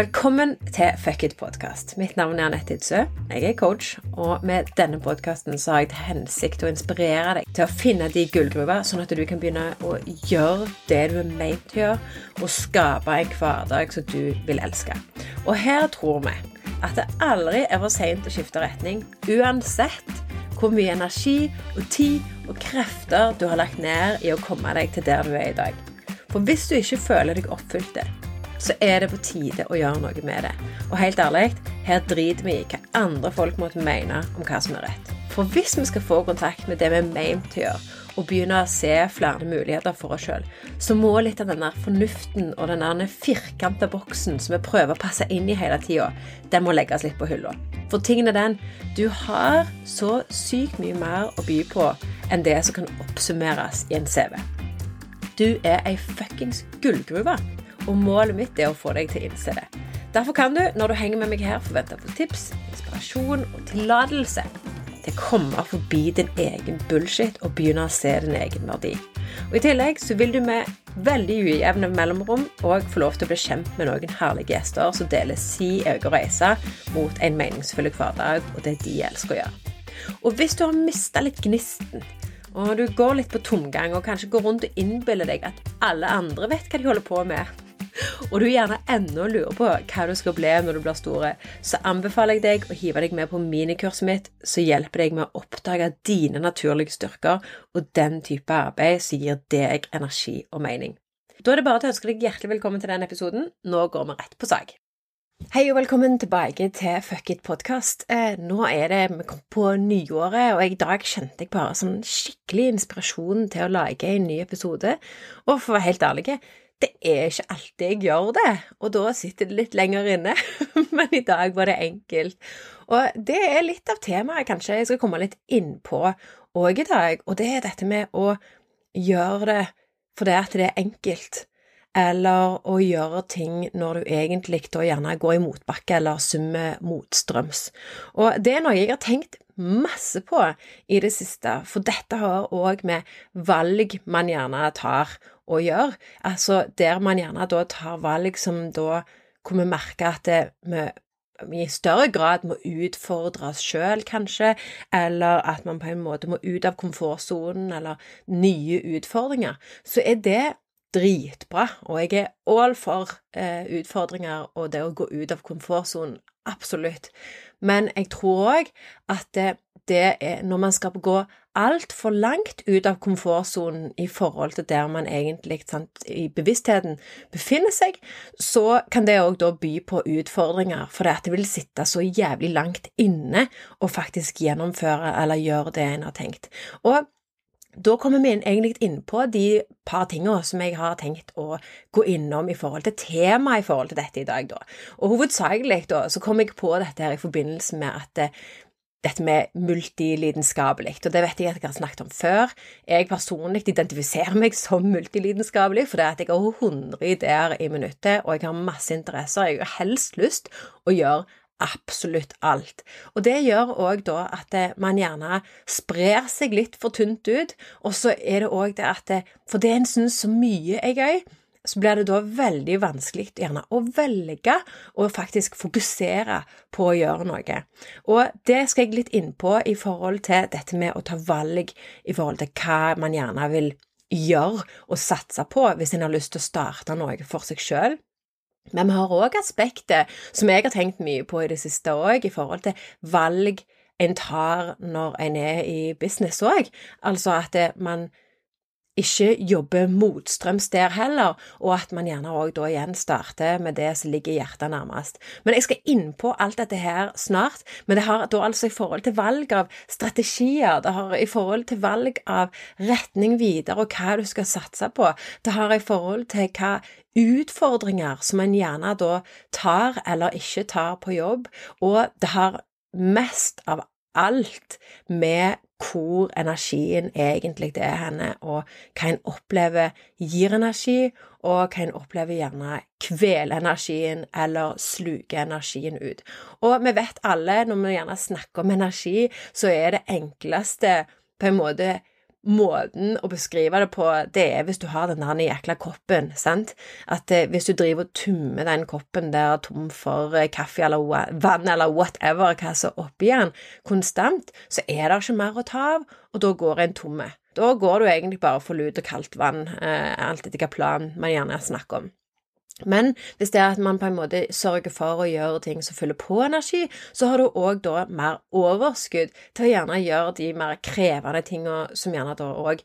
Velkommen til Fuck it podkast. Mitt navn er Anette Idsø. Jeg er coach, og med denne podkasten har jeg til hensikt å inspirere deg til å finne de gullgruver, sånn at du kan begynne å gjøre det du er ment til å gjøre, og skape en hverdag som du vil elske. Og her tror vi at det aldri er for seint å skifte retning, uansett hvor mye energi og tid og krefter du har lagt ned i å komme deg til der du er i dag. For hvis du ikke føler deg oppfylt, så er det på tide å gjøre noe med det. Og helt ærlig, her driter vi i hva andre folk måtte mene om hva som er rett. For hvis vi skal få kontakt med det vi er meint til å gjøre, og begynne å se flere muligheter for oss sjøl, så må litt av den der fornuften og den der firkanta boksen som vi prøver å passe inn i hele tida, den må legges litt på hylla. For tingen er den du har så sykt mye mer å by på enn det som kan oppsummeres i en CV. Du er ei fuckings gullgruve og målet mitt er å få deg til å innse det. Derfor kan du, når du henger med meg her, forvente å få tips, inspirasjon og tillatelse til å komme forbi din egen bullshit og begynne å se din egen verdi. Og I tillegg så vil du med veldig ujevne mellomrom òg få lov til å bli kjent med noen herlige gjester som deler si egen reise mot en meningsfull hverdag og det de elsker å gjøre. Og hvis du har mista litt gnisten, og du går litt på tomgang og kanskje går rundt og innbiller deg at alle andre vet hva de holder på med, og du gjerne ennå lurer på hva du skal bli når du blir store, så anbefaler jeg deg å hive deg med på minikurset mitt som hjelper deg med å oppdage dine naturlige styrker og den type arbeid som gir deg energi og mening. Da er det bare å ønske deg hjertelig velkommen til denne episoden. Nå går vi rett på sak. Hei og velkommen tilbake til Fuck it podkast. Eh, nå er det på nyåret, og i dag kjente jeg bare sånn skikkelig inspirasjon til å lage en ny episode. Og for å være helt ærlig, det er ikke alltid jeg gjør det, og da sitter det litt lenger inne, men i dag var det enkelt. Og det er litt av temaet kanskje jeg skal komme litt inn på òg i dag, og det er dette med å gjøre det fordi at det er enkelt, eller å gjøre ting når du egentlig da gjerne går i motbakke eller summer motstrøms. Og det er noe jeg har tenkt masse på i det siste, for dette har òg med valg man gjerne tar å gjøre. Altså der man gjerne da tar valg som da hvor vi merker at det, vi i større grad må utfordre oss sjøl, kanskje, eller at man på en måte må ut av komfortsonen, eller nye utfordringer, så er det dritbra, og jeg er all for eh, utfordringer og det å gå ut av komfortsonen, absolutt. Men jeg tror òg at det, det er når man skal gå altfor langt ut av komfortsonen i forhold til der man egentlig sant, i bevisstheten befinner seg, så kan det òg da by på utfordringer, for det, det vil sitte så jævlig langt inne å faktisk gjennomføre eller gjøre det en har tenkt. Og da kommer vi inn, egentlig inn på de par tingene som jeg har tenkt å gå innom i forhold til temaet i forhold til dette i dag, da. Og hovedsakelig da, så kom jeg på dette her i forbindelse med at dette med multilidenskapelig, og det vet jeg at jeg har snakket om før. Jeg personlig identifiserer meg som multilidenskapelig for det er at jeg har 100 ideer i minuttet, og jeg har masse interesser. Jeg har helst lyst å gjøre absolutt alt. Og det gjør òg da at man gjerne sprer seg litt for tynt ut, og så er det òg det at det, For det en syns så mye er gøy, så blir det da veldig vanskelig gjerne å velge og faktisk fokusere på å gjøre noe. Og det skal jeg litt inn på i forhold til dette med å ta valg i forhold til hva man gjerne vil gjøre og satse på hvis en har lyst til å starte noe for seg sjøl. Men vi har òg aspektet som jeg har tenkt mye på i det siste òg, i forhold til valg en tar når en er i business òg. Altså at man ikke jobber motstrøms der heller, og at man gjerne òg da igjen starter med det som ligger hjertet nærmest. Men jeg skal inn på alt dette her snart, men det har da altså i forhold til valg av strategier, det har i forhold til valg av retning videre og hva du skal satse på, det har i forhold til hva utfordringer som en gjerne da tar eller ikke tar på jobb, og det har mest av alt med hvor energien egentlig er henne, og hva en opplever gir energi, og hva en opplever gjerne kveler energien eller sluker energien ut. Og vi vet alle, når vi gjerne snakker om energi, så er det enkleste på en måte måten å beskrive det på, det er hvis du har den der jækla koppen, sant? At eh, hvis du driver og tummer den koppen der tom for eh, kaffe eller vann eller whatever, hva som er oppi den, konstant, så er det ikke mer å ta av, og da går en tomme. Da går du egentlig bare for lut og kaldt vann, eh, alt etter hvilken plan man gjerne snakker om. Men hvis det er at man på en måte sørger for å gjøre ting som fyller på energi, så har du òg da mer overskudd til å gjerne gjøre de mer krevende tingene som gjerne da òg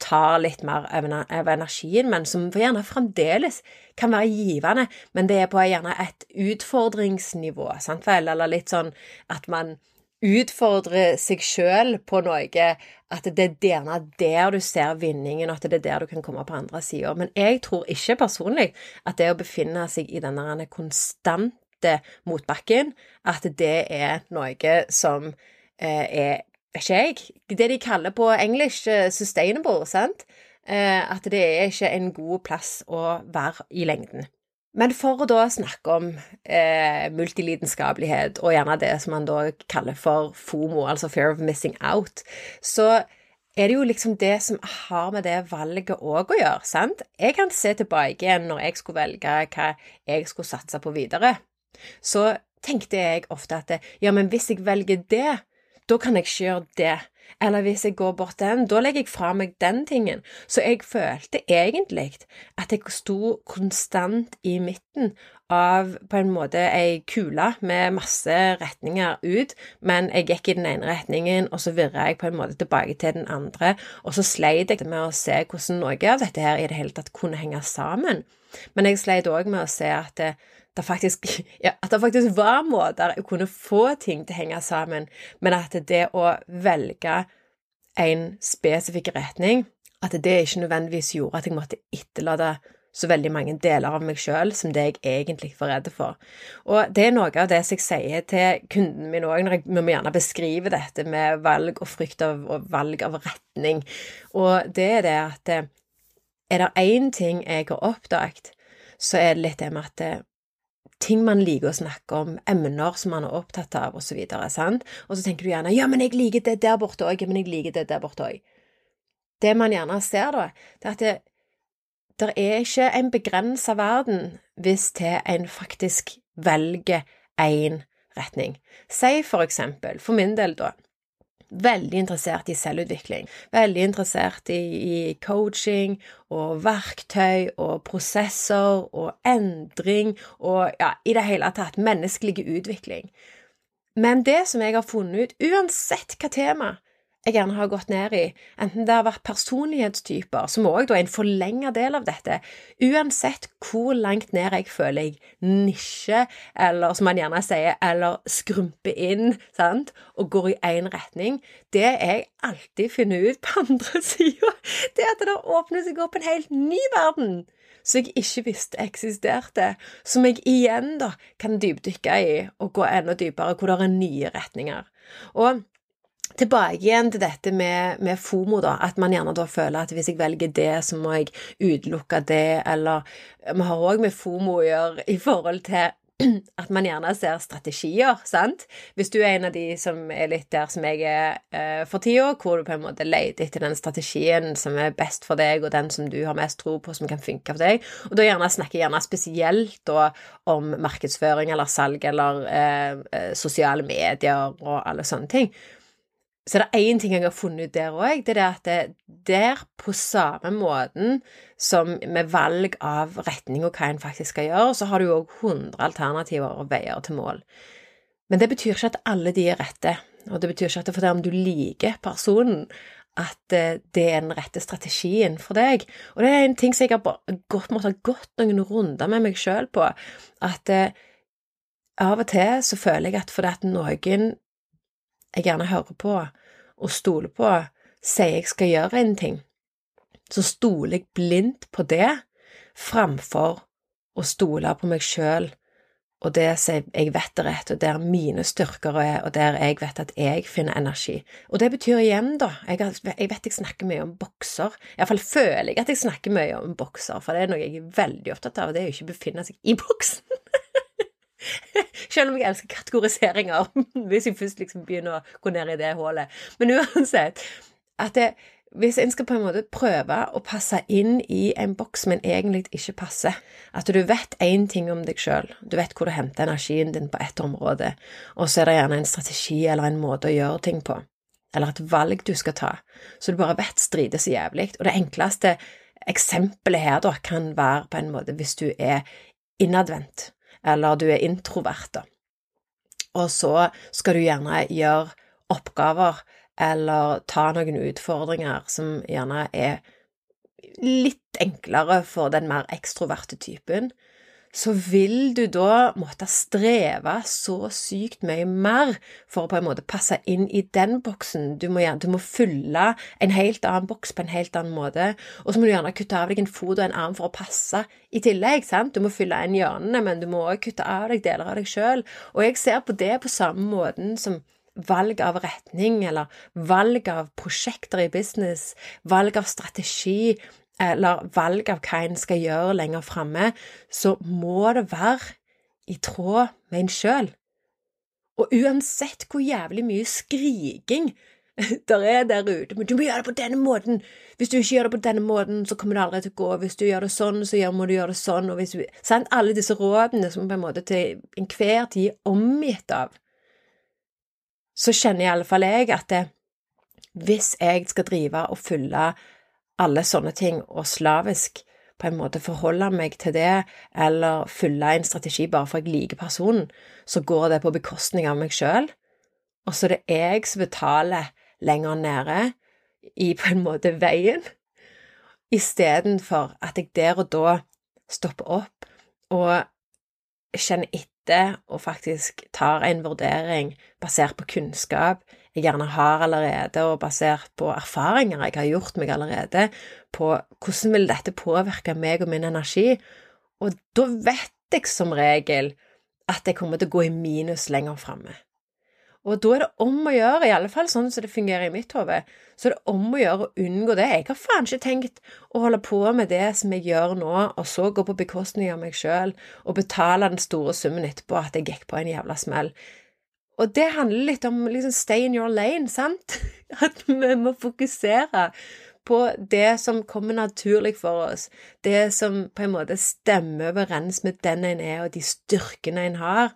tar litt mer av energien, men som gjerne fremdeles kan være givende, men det er på gjerne et utfordringsnivå, sant vel, eller litt sånn at man utfordre seg sjøl på noe, at det er gjerne der du ser vinningen, og at det er der du kan komme på andre sida. Men jeg tror ikke personlig at det å befinne seg i denne konstante motbakken, at det er noe som eh, er ikke jeg. Det de kaller på engelsk eh, sustainable, sant? Eh, at det er ikke en god plass å være i lengden. Men for å da snakke om eh, multilidenskapelighet, og gjerne det som man da kaller for FOMO, altså fear of missing out, så er det jo liksom det som har med det valget òg å gjøre, sant? Jeg kan se tilbake igjen når jeg skulle velge hva jeg skulle satse på videre. Så tenkte jeg ofte at ja, men hvis jeg velger det, da kan jeg ikke gjøre det. Eller hvis jeg går bort den, da legger jeg fra meg den tingen. Så jeg følte egentlig at jeg sto konstant i midten av på en måte ei kule med masse retninger ut, men jeg gikk i den ene retningen, og så virra jeg på en måte tilbake til den andre, og så sleit jeg med å se hvordan noe av dette her i det hele tatt kunne henge sammen. Men jeg sleit òg med å se at det, det faktisk, ja, at det faktisk var måter jeg kunne få ting til å henge sammen, men at det å velge en spesifikk retning, at det ikke nødvendigvis gjorde at jeg måtte etterlate så veldig mange deler av meg sjøl som det jeg egentlig var redd for. Og det er noe av det som jeg sier til kunden min òg, når, jeg må gjerne beskrive dette med valg og frykt av, og valg av retning, og det er det at eh, er det én ting jeg har oppdaget, så er det litt det med at eh, ting man liker å snakke om, emner som man er opptatt av, og så. Og så tenker du gjerne ja, men jeg liker det der borte òg, ja, men jeg liker det der borte òg. Det man gjerne ser da, det er at det, det er ikke en begrensa verden hvis til en faktisk velger én retning. Si for eksempel, for min del, da, veldig interessert i selvutvikling. Veldig interessert i, i, coaching og verktøy og prosesser og endring og ja, i det hele tatt menneskelig utvikling. Men det som jeg har funnet ut, uansett hva tema, jeg gjerne har gått ned i, enten det har vært personlighetstyper, som òg er en forlenget del av dette, uansett hvor langt ned jeg føler jeg nisjer, eller som man gjerne sier, eller skrumper inn, sant, og går i én retning, det jeg alltid finner ut på andre sida, det er at det åpner seg opp en helt ny verden som jeg ikke visste eksisterte, som jeg igjen da kan dypdykke i og gå enda dypere, hvor det er nye retninger. Og Tilbake igjen til dette med, med, FOMO, da, at man gjerne da føler at hvis jeg velger det, så må jeg utelukke det, eller Vi har òg med FOMO å gjøre i forhold til at man gjerne ser strategier, sant? Hvis du er en av de som er litt der som jeg er eh, for tida, hvor du på en måte leter etter den strategien som er best for deg, og den som du har mest tro på, som kan funke for deg, og da gjerne snakker gjerne spesielt da om markedsføring eller salg eller eh, sosiale medier og alle sånne ting, så det er én ting jeg har funnet ut der òg, det er at det der, på samme måten som med valg av retning og hva en faktisk skal gjøre, så har du òg 100 alternativer og veier til mål. Men det betyr ikke at alle de er rette, og det betyr ikke at det fordi om du liker personen, at eh, det er den rette strategien for deg. Og det er en ting som jeg har gått, måtte ha gått noen runder med meg sjøl på, at eh, av og til så føler jeg at fordi at noen jeg gjerne hører på og stoler på, sier jeg skal gjøre en ting, så stoler jeg blindt på det framfor å stole på meg sjøl og det som jeg vet er rett, og der mine styrker er, og der jeg vet at jeg finner energi. Og det betyr igjen, da, jeg, jeg vet jeg snakker mye om bokser, iallfall føler jeg at jeg snakker mye om bokser, for det er noe jeg er veldig opptatt av, og det er jo ikke å befinne seg i boksen. Selv om jeg elsker kategoriseringer, hvis jeg først liksom begynner å gå ned i det hullet. Men uansett, at det, hvis en skal på en måte prøve å passe inn i en boks, men egentlig ikke passer, at du vet én ting om deg sjøl, du vet hvor du henter energien din på ett område, og så er det gjerne en strategi eller en måte å gjøre ting på, eller et valg du skal ta, så du bare vet strider så jævlig. Og det enkleste eksempelet her da kan være på en måte hvis du er innadvendt, eller du er introvert, da, og så skal du gjerne gjøre oppgaver eller ta noen utfordringer som gjerne er litt enklere for den mer ekstroverte typen, så vil du da måtte streve så sykt mye mer for å på en måte passe inn i den boksen. Du må, du må fylle en helt annen boks på en helt annen måte, og så må du gjerne kutte av deg en fot og en arm for å passe i tillegg. sant? Du må fylle inn hjørnene, men du må også kutte av deg deler av deg sjøl. Og jeg ser på det på samme måten som valg av retning eller valg av prosjekter i business, valg av strategi eller valg av hva en skal gjøre lenger framme, så må det være i tråd med en sjøl. Og uansett hvor jævlig mye skriking der er der ute Men du må gjøre det på denne måten! Hvis du ikke gjør det på denne måten, så kommer det aldri til å gå. Hvis du gjør det sånn, så må du gjøre det sånn. Og hvis du, sant? Alle disse rådene som på en måte til enhver tid er omgitt av så kjenner i alle fall jeg at det, hvis jeg skal drive og følge alle sånne ting og slavisk på en måte forholde meg til det, eller følge en strategi bare for jeg liker personen, så går det på bekostning av meg sjøl, og så er det jeg som betaler lenger nede i på en måte veien, istedenfor at jeg der og da stopper opp og kjenner etter og faktisk tar en vurdering basert på kunnskap jeg gjerne har allerede, og basert på erfaringer jeg har gjort meg allerede, på hvordan vil dette påvirke meg og min energi, og da vet jeg som regel at jeg kommer til å gå i minus lenger framme. Og da er det om å gjøre, i alle fall sånn som det fungerer i mitt hode, så er det om å gjøre å unngå det. Jeg har faen ikke tenkt å holde på med det som jeg gjør nå, og så gå på bekostning av meg sjøl og betale den store summen etterpå at jeg gikk på en jævla smell. Og det handler litt om liksom stay in your lane, sant? At vi må fokusere på det som kommer naturlig for oss, det som på en måte stemmer overens med den en er, og de styrkene en har.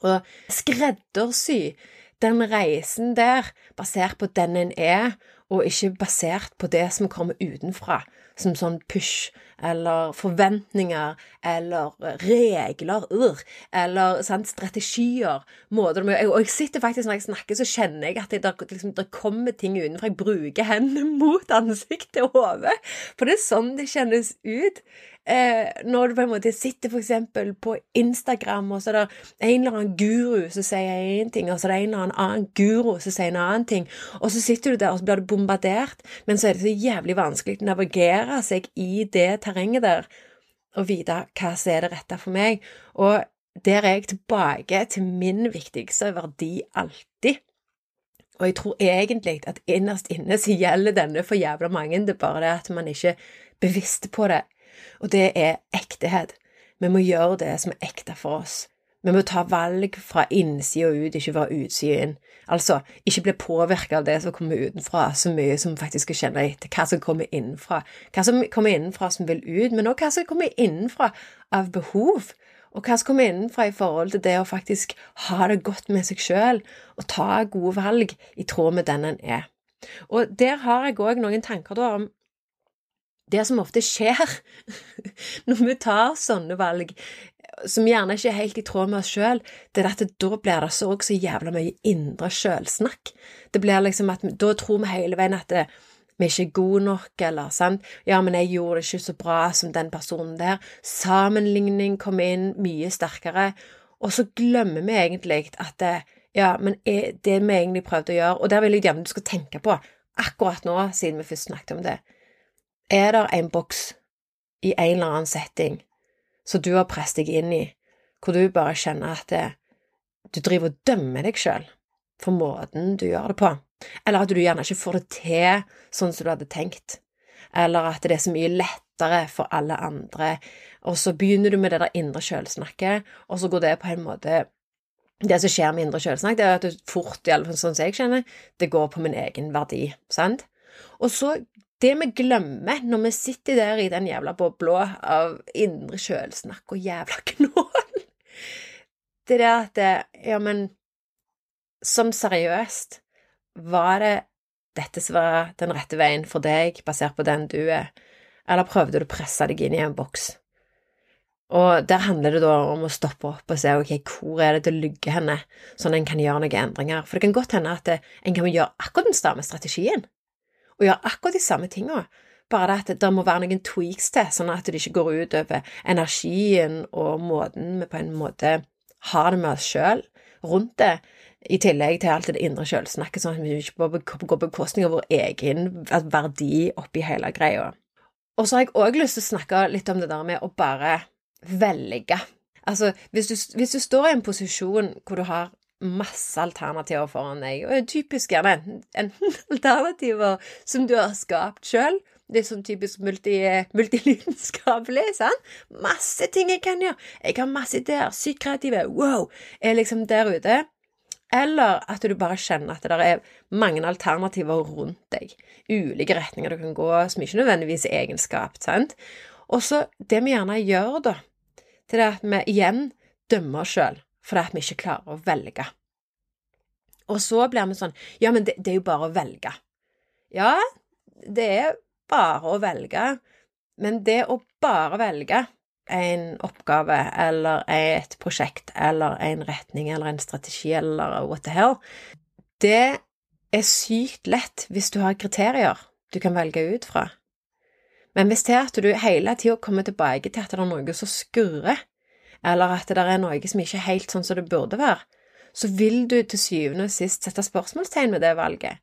Og skreddersy den reisen der basert på den en er, og ikke basert på det som kommer utenfra, som sånn push eller forventninger eller regler, ur, eller sant, strategier, måter Og jeg sitter faktisk når jeg snakker, så kjenner jeg at det, liksom, kommer ting utenfra. Jeg bruker hendene mot ansiktet og hodet, for det er sånn det kjennes ut eh, når du på en måte sitter eksempel på Instagram, og så er det en eller annen guru som sier én ting, og så er det en eller annen guru som sier en annen ting, og så sitter du der, og så blir du bombardert, men så er det så jævlig vanskelig å navigere seg i det terrenget der, og vite hva som er det rette for meg. Og der er jeg tilbake til min viktigste verdi alltid. Og jeg tror egentlig at innerst inne så gjelder denne for jævla mange, det er bare det at man ikke er bevisst på det og det er ektehet. Vi må gjøre det som er ekte for oss. Vi må ta valg fra innsida ut, ikke fra utsida inn. Altså, ikke bli påvirka av det som kommer utenfra, så mye som faktisk skal kjenne etter hva som kommer innenfra. Hva som kommer innenfra som vil ut, men også hva som kommer innenfra av behov. Og hva som kommer innenfra i forhold til det å faktisk ha det godt med seg sjøl, og ta gode valg i tråd med den en er. Og der har jeg òg noen tanker da om det som ofte skjer når vi tar sånne valg, som gjerne ikke er helt i tråd med oss sjøl, det er at da blir det så også jævla mye indre sjølsnakk. Det blir liksom at da tror vi hele veien at det, vi er ikke gode nok, eller sant, ja, men jeg gjorde det ikke så bra som den personen der. Sammenligning kommer inn mye sterkere, og så glemmer vi egentlig at det, ja, men det vi egentlig prøvde å gjøre, og der vil jeg gjerne du skal tenke på akkurat nå, siden vi først snakket om det er det en boks i en eller annen setting som du har presset deg inn i, hvor du bare kjenner at det, du driver og dømmer deg sjøl for måten du gjør det på, eller at du gjerne ikke får det til sånn som du hadde tenkt, eller at det er så mye lettere for alle andre, og så begynner du med det der indre sjølsnakket, og så går det på en måte det som skjer med indre sjølsnakk, det er at det fort, i alle fall sånn som jeg kjenner, det går på min egen verdi, sant? Og så det vi glemmer når vi sitter der i den jævla bobla av indre sjølsnakk og jævla knål, det er det at Ja, men som seriøst, var det dette som var den rette veien for deg, basert på den du er, eller prøvde du å presse deg inn i en boks? Og der handler det da om å stoppe opp og se ok, hvor er det det ligger henne, sånn at en kan gjøre noen endringer. For det kan godt hende at en kan gjøre akkurat den samme strategien, og gjøre akkurat de samme tinga, bare det at det må være noen tweaks til, sånn at det ikke går ut over energien og måten vi på en måte har det med oss sjøl rundt det, i tillegg til alt det indre sjølsnakket, sånn at vi ikke går på bekostning av vår egen verdi oppi hele greia. Og så har jeg òg lyst til å snakke litt om det der med å bare velge. Altså, hvis du, hvis du står i en posisjon hvor du har masse alternativer foran deg, og typisk gjerne enten alternativer som du har skapt sjøl, det er sånn typisk multi, multilidenskapelig, sant? Masse ting jeg kan gjøre. Jeg har masse ideer, sykt kreative, wow, er liksom der ute. Eller at du bare kjenner at det er mange alternativer rundt deg. Ulike retninger du kan gå, som ikke nødvendigvis er egenskapt, sant? Og så det vi gjerne gjør, da, det er at vi igjen dømmer oss sjøl fordi at vi ikke klarer å velge. Og så blir vi sånn Ja, men det, det er jo bare å velge. Ja, det er bare å velge, men det å bare velge en oppgave eller et prosjekt eller en retning eller en strategi eller what the hell, det er sykt lett hvis du har kriterier du kan velge ut fra. Men hvis det er at du hele tida kommer tilbake til at det er noe som skurrer, eller at det er noe som ikke er helt sånn som det burde være, så vil du til syvende og sist sette spørsmålstegn ved det valget.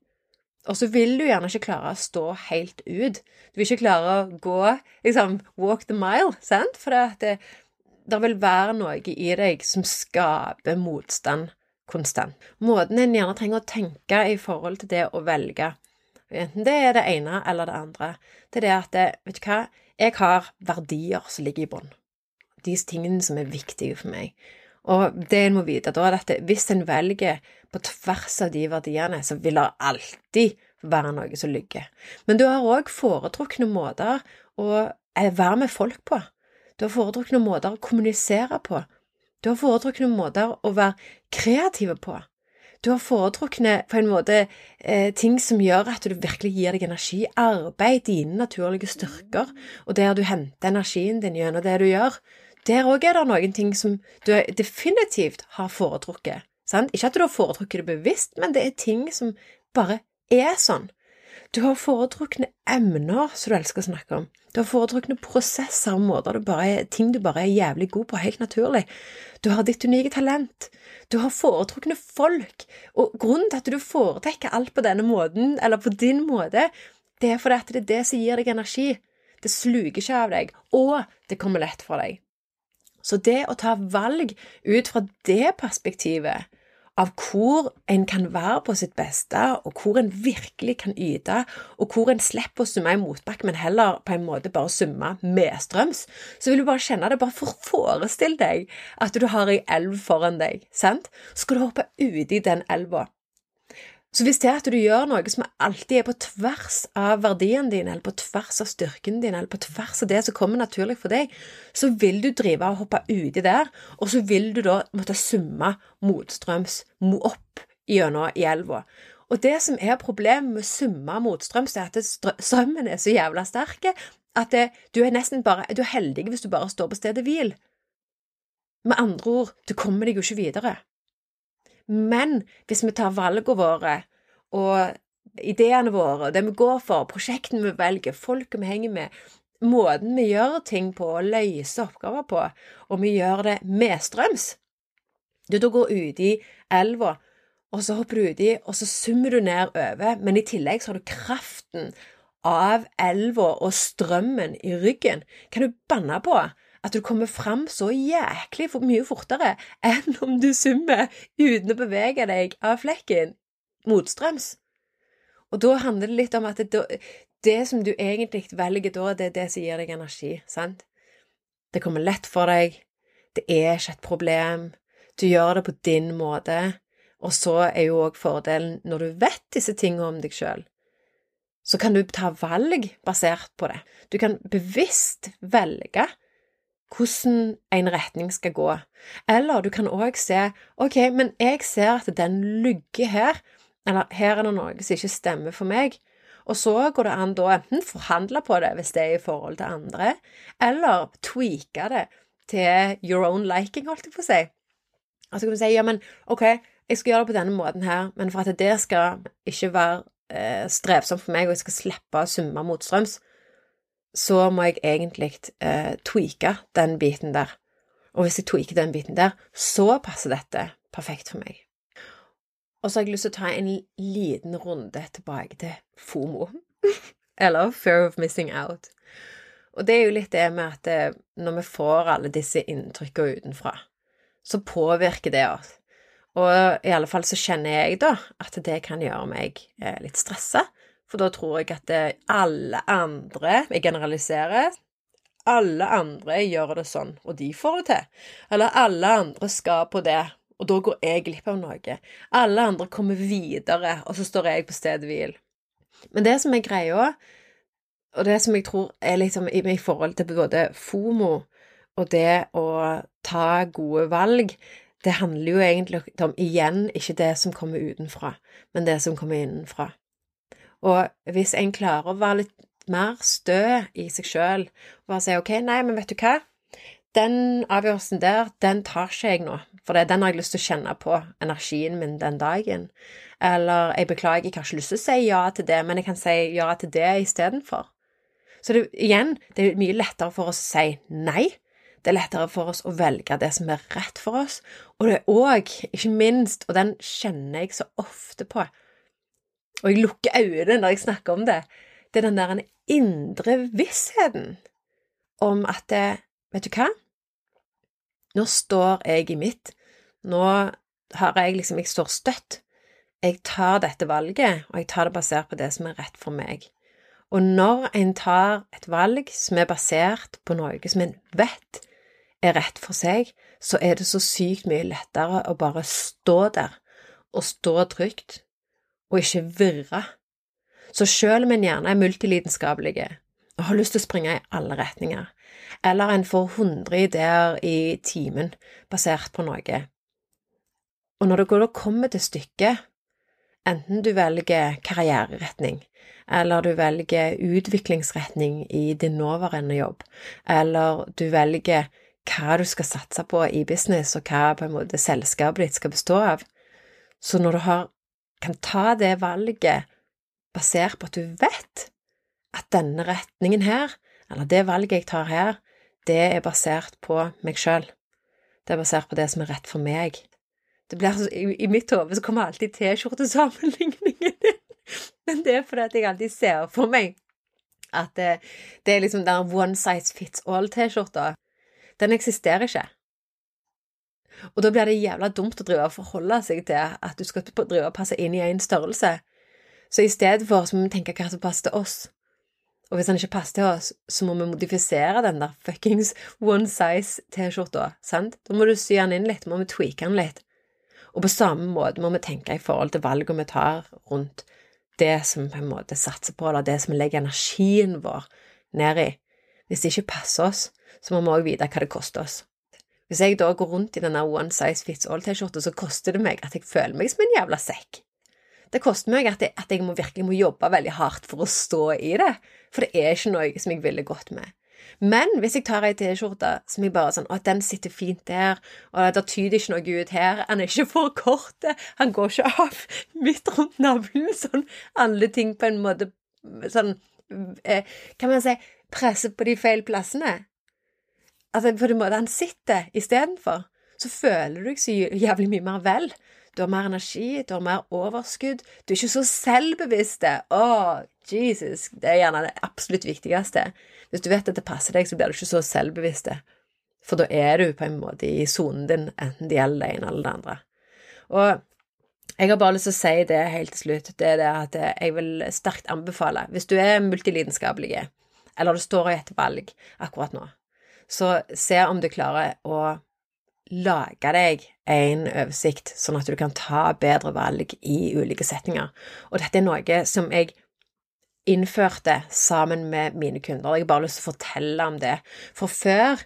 Og så vil du gjerne ikke klare å stå helt ut. Du vil ikke klare å gå liksom walk the mile, sant? For det, det vil være noe i deg som skaper motstand konstant. Måten en gjerne trenger å tenke i forhold til det å velge, enten det er det ene eller det andre, det er det at det, Vet du hva, jeg har verdier som ligger i bånn. De tingene som er viktige for meg. Og det en må vite da, er at hvis en velger på tvers av de verdiene, så vil det alltid være noe som ligger. Men du har òg foretrukne måter å eh, være med folk på. Du har foretrukne måter å kommunisere på. Du har foretrukne måter å være kreative på. Du har foretrukne på en måte eh, ting som gjør at du virkelig gir deg energi. Arbeid, dine naturlige styrker, og der du henter energien din gjennom det du gjør. Der òg er det noen ting som du definitivt har foretrukket. Sant? Ikke at du har foretrukket det bevisst, men det er ting som bare er sånn. Du har foretrukne emner som du elsker å snakke om. Du har foretrukne prosesser og måter er, ting du bare er jævlig god på, helt naturlig. Du har ditt unike talent. Du har foretrukne folk. Og grunnen til at du foretrekker alt på denne måten, eller på din måte, det er fordi at det er det som gir deg energi. Det sluker ikke av deg, og det kommer lett for deg. Så det å ta valg ut fra det perspektivet, av hvor en kan være på sitt beste, og hvor en virkelig kan yte, og hvor en slipper å summe i motbakke, men heller på en måte bare summe medstrøms, så vil du bare kjenne det. Bare for forestill deg at du har ei elv foran deg, sant? Så skal du hoppe uti den elva. Så hvis det er at du gjør noe som alltid er på tvers av verdien din, eller på tvers av styrken din, eller på tvers av det som kommer naturlig for deg, så vil du drive og hoppe uti der, og så vil du da måtte summe motstrøms opp gjennom i elva. Og det som er problemet med å summe motstrøms, er at strømmen er så jævla sterk at det, du er nesten bare Du er heldig hvis du bare står på stedet hvil. Med andre ord, du kommer deg jo ikke videre. Men hvis vi tar valgene våre og ideene våre, det vi går for, prosjektene vi velger, folket vi henger med, måten vi gjør ting på og løser oppgaver på, og vi gjør det medstrøms Du da går uti elva, og så hopper du uti, og så summer du ned over, men i tillegg så har du kraften av elva og strømmen i ryggen. Kan du banne på at du kommer fram så jæklig mye fortere enn om du summer uten å bevege deg av flekken motstrøms. Og da handler det litt om at det, det som du egentlig velger da, det er det som gir deg energi, sant? Det kommer lett for deg, det er ikke et problem, du gjør det på din måte, og så er jo òg fordelen når du vet disse tingene om deg sjøl, så kan du ta valg basert på det. Du kan bevisst velge hvordan en retning skal gå. Eller du kan òg se ok, men jeg ser at den lugger her, eller her er det noe som ikke stemmer for meg. Og så går det an da enten forhandle på det hvis det er i forhold til andre, eller tweake det til your own liking, holdt jeg på å si. så kan du si ja, men ok, jeg skal gjøre det på denne måten her, men for at det skal ikke være eh, strevsomt for meg, og jeg skal slippe å summe motstrøms, så må jeg egentlig eh, tweake den biten der. Og hvis jeg tweaker den biten der, så passer dette perfekt for meg. Og så har jeg lyst til å ta en liten runde tilbake til FOMO, eller Fear of Missing Out. Og det er jo litt det med at det, når vi får alle disse inntrykkene utenfra, så påvirker det oss. Og i alle fall så kjenner jeg da at det kan gjøre meg eh, litt stressa, for da tror jeg at alle andre Jeg generaliserer. Alle andre gjør det sånn, og de får det til. Eller alle andre skal på det, og da går jeg glipp av noe. Alle andre kommer videre, og så står jeg på stedet hvil. Men det som er greia, og det som jeg tror er liksom i forhold til både FOMO og det å ta gode valg, det handler jo egentlig om igjen ikke det som kommer utenfra, men det som kommer innenfra. Og hvis en klarer å være litt mer stø i seg sjøl, og bare si ok, nei, men vet du hva, den avgjørelsen der, den tar ikke jeg nå, for den har jeg lyst til å kjenne på energien min den dagen. Eller jeg beklager, jeg har ikke lyst til å si ja til det, men jeg kan si ja til det istedenfor. Så det, igjen, det er mye lettere for oss å si nei. Det er lettere for oss å velge det som er rett for oss, og det er òg, ikke minst, og den kjenner jeg så ofte på, og jeg lukker øynene når jeg snakker om det, det er den der indre vissheten om at det, Vet du hva? Nå står jeg i mitt. Nå har jeg liksom Jeg står støtt. Jeg tar dette valget, og jeg tar det basert på det som er rett for meg. Og når en tar et valg som er basert på noe som en vet er rett for seg, så er det så sykt mye lettere å bare stå der og stå trygt og ikke virre. Så selv om en gjerne er multilidenskapelig og har lyst til å springe i alle retninger, eller en får 100 ideer i timen basert på noe, og når det kommer til stykket, enten du velger karriereretning, eller du velger utviklingsretning i din nåværende jobb, eller du velger hva du skal satse på i business, og hva på en måte selskapet ditt skal bestå av, så når du har kan ta det valget basert på at du vet at denne retningen her, eller det valget jeg tar her, det er basert på meg sjøl. Det er basert på det som er rett for meg. Blir, altså, I, mitt hode kommer alltid T-skjortesammenligningen inn, men det er fordi jeg alltid ser for meg at det, det er liksom den one size fits all-T-skjorta. Den eksisterer ikke. Og da blir det jævla dumt å drive og forholde seg til at du skal drive og passe inn i en størrelse. Så i stedet for så må vi tenke hva som passer til oss. Og hvis den ikke passer til oss, så må vi modifisere den der fuckings one size T-skjorta, sant? Da må du sy den inn litt, må vi tweake den litt. Og på samme måte må vi tenke i forhold til valgene vi tar rundt det som vi på en måte satser på, eller det som vi legger energien vår ned i. Hvis det ikke passer oss, så må vi òg vite hva det koster oss. Hvis jeg da går rundt i denne one size fits all-T-skjorta, så koster det meg at jeg føler meg som en jævla sekk. Det koster meg at jeg, at jeg må, virkelig må jobbe veldig hardt for å stå i det, for det er ikke noe som jeg ville gått med. Men hvis jeg tar ei T-skjorte som jeg bare sånn Å, den sitter fint der, og det tyder ikke noe ut her, han er ikke for kort, han går ikke av midt rundt navlen, sånn alle ting på en måte sånn eh, Kan man si presser på de feil plassene? Altså, på den måten han sitter istedenfor, så føler du deg så jævlig mye mer vel. Du har mer energi, du har mer overskudd, du er ikke så selvbevisst. Å, oh, Jesus, det er gjerne det absolutt viktigste. Hvis du vet at det passer deg, så blir du ikke så selvbevisst. For da er du på en måte i sonen din, enten det gjelder det ene eller det andre. Og jeg har bare lyst til å si det helt til slutt, det er det at jeg vil sterkt anbefale, hvis du er multilidenskapelig, eller du står i et valg akkurat nå, så se om du klarer å lage deg en oversikt, sånn at du kan ta bedre valg i ulike setninger. Og dette er noe som jeg innførte sammen med mine kunder. Jeg har bare lyst til å fortelle om det. For før,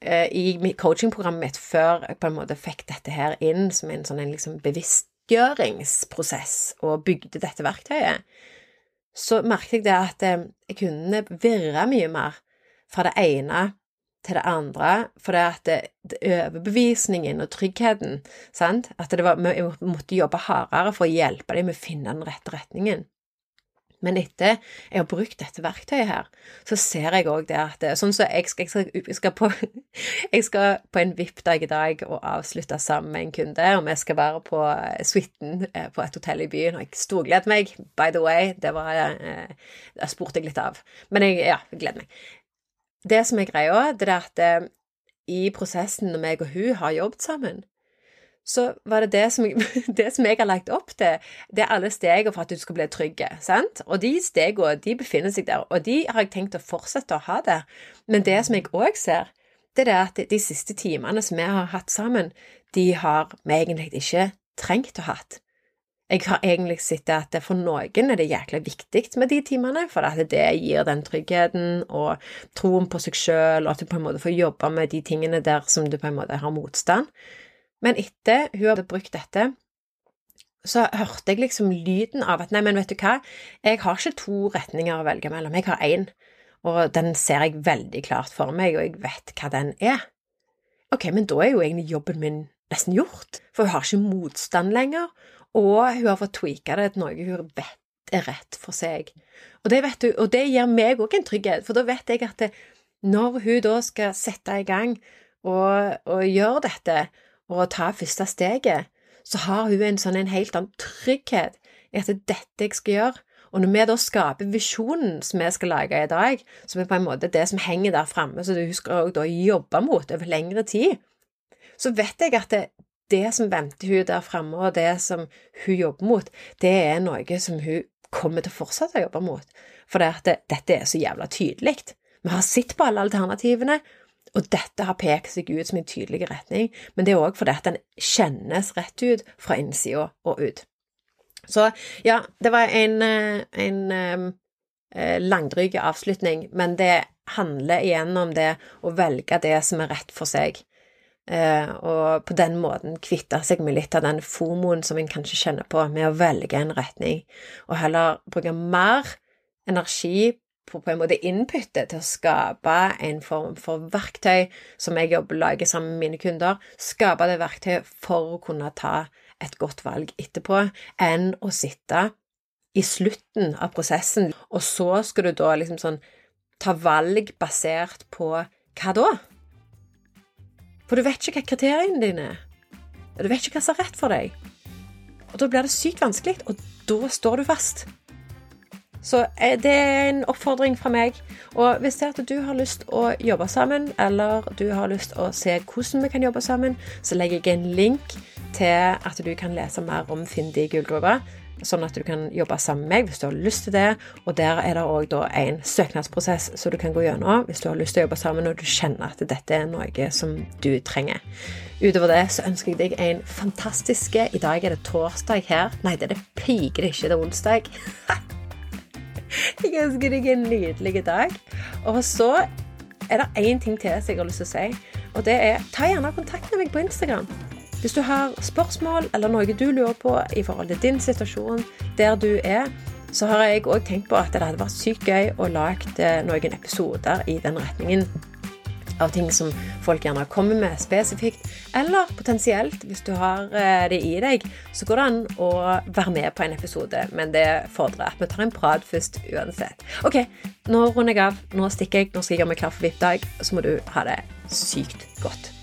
eh, i coachingprogrammet mitt, før jeg på en måte fikk dette her inn som en sånn en liksom bevisstgjøringsprosess og bygde dette verktøyet, så merket jeg det at kundene jeg kunne virre mye mer fra det ene til det andre, for det at det, det overbevisningen og tryggheten, sant, at det var, vi måtte jobbe hardere for å hjelpe dem med å finne den rette retningen. Men etter jeg har brukt dette verktøyet her, så ser jeg òg det at Sånn som så jeg, jeg, jeg, skal på, jeg skal på en VIP-dag i dag og avslutte sammen med en kunde, og vi skal være på suiten eh, på et hotell i byen, og jeg storgleder meg, by the way, det var Jeg Det spurte jeg litt av. Men jeg, ja, gleder meg. Det som er greia, det er at eh, i prosessen når meg og hun har jobbet sammen, så var det det som, det som, jeg har lagt opp til, det er alle stegene for at du skal bli trygg. Og de stegene de befinner seg der, og de har jeg tenkt å fortsette å ha der. Men det som jeg òg ser, det er at de siste timene som vi har hatt sammen, de har vi egentlig ikke trengt å hatt. Jeg har egentlig sett at for noen er det jækla viktig med de timene, for at det gir den tryggheten og troen på seg sjøl, og at du på en måte får jobbe med de tingene der som du på en måte har motstand. Men etter hun hadde brukt dette, så hørte jeg liksom lyden av at nei, men vet du hva, jeg har ikke to retninger å velge mellom, jeg har én, og den ser jeg veldig klart for meg, og jeg vet hva den er. Ok, men da er jo egentlig jobben min nesten gjort, for hun har ikke motstand lenger, og hun har fått tweaka det til noe hun vet er rett for seg. Og det, vet du, og det gir meg òg en trygghet, for da vet jeg at det, når hun da skal sette i gang og, og gjøre dette, og ta første steget, så har hun en sånn en helt annen trygghet i at det er dette jeg skal gjøre. Og når vi da skaper visjonen som vi skal lage i dag, som er på en måte det som henger der framme, så hun skal da jobbe mot over lengre tid, så vet jeg at det, det som venter hun der framme, og det som hun jobber mot, det er noe som hun kommer til å fortsette å jobbe mot. For det at det, dette er så jævla tydelig. Vi har sett på alle alternativene, og dette har pekt seg ut som en tydelig retning, men det er òg fordi at den kjennes rett ut fra innsida og ut. Så ja, det var en, eh, en, eh, langdryg avslutning, men det handler igjen om det å velge det som er rett for seg. Eh, og på den måten kvitte seg med litt av den fomoen som en kanskje kjenner på, med å velge en retning, og heller bruke mer energi på, på en måte inputet til å skape en form for verktøy som jeg jobber lager sammen med mine kunder. Skape det verktøyet for å kunne ta et godt valg etterpå, enn å sitte i slutten av prosessen, og så skal du da liksom sånn ta valg basert på hva da? For du vet ikke hva kriteriene dine er. Du vet ikke hva som er rett for deg. Og da blir det sykt vanskelig, og da står du fast. Så eh, det er en oppfordring fra meg. Og hvis det er at du har lyst å jobbe sammen, eller du har lyst å se hvordan vi kan jobbe sammen, så legger jeg en link til at du kan lese mer om Finn de gullgruva. Sånn at du kan jobbe sammen med meg hvis du har lyst til det. Og der er det òg en søknadsprosess som du kan gå gjennom hvis du har lyst til å jobbe sammen og du kjenner at dette er noe som du trenger. Utover det så ønsker jeg deg en fantastisk I dag er det torsdag her. Nei, det er det piker ikke, det er onsdag. Jeg ønsker deg en nydelig dag. Og så er det én ting til som jeg har lyst til å si, og det er ta gjerne kontakt med meg på Instagram. Hvis du har spørsmål eller noe du lurer på i forhold til din situasjon der du er, så har jeg òg tenkt på at det hadde vært sykt gøy å lage eh, noen episoder i den retningen av ting som folk gjerne kommer med spesifikt. Eller potensielt, hvis du har eh, det i deg, så går det an å være med på en episode. Men det fordrer at vi tar en prat først uansett. Ok, nå runder jeg av. Nå stikker jeg. Nå skal jeg gjøre meg klar for VIP-dag. Så må du ha det sykt godt.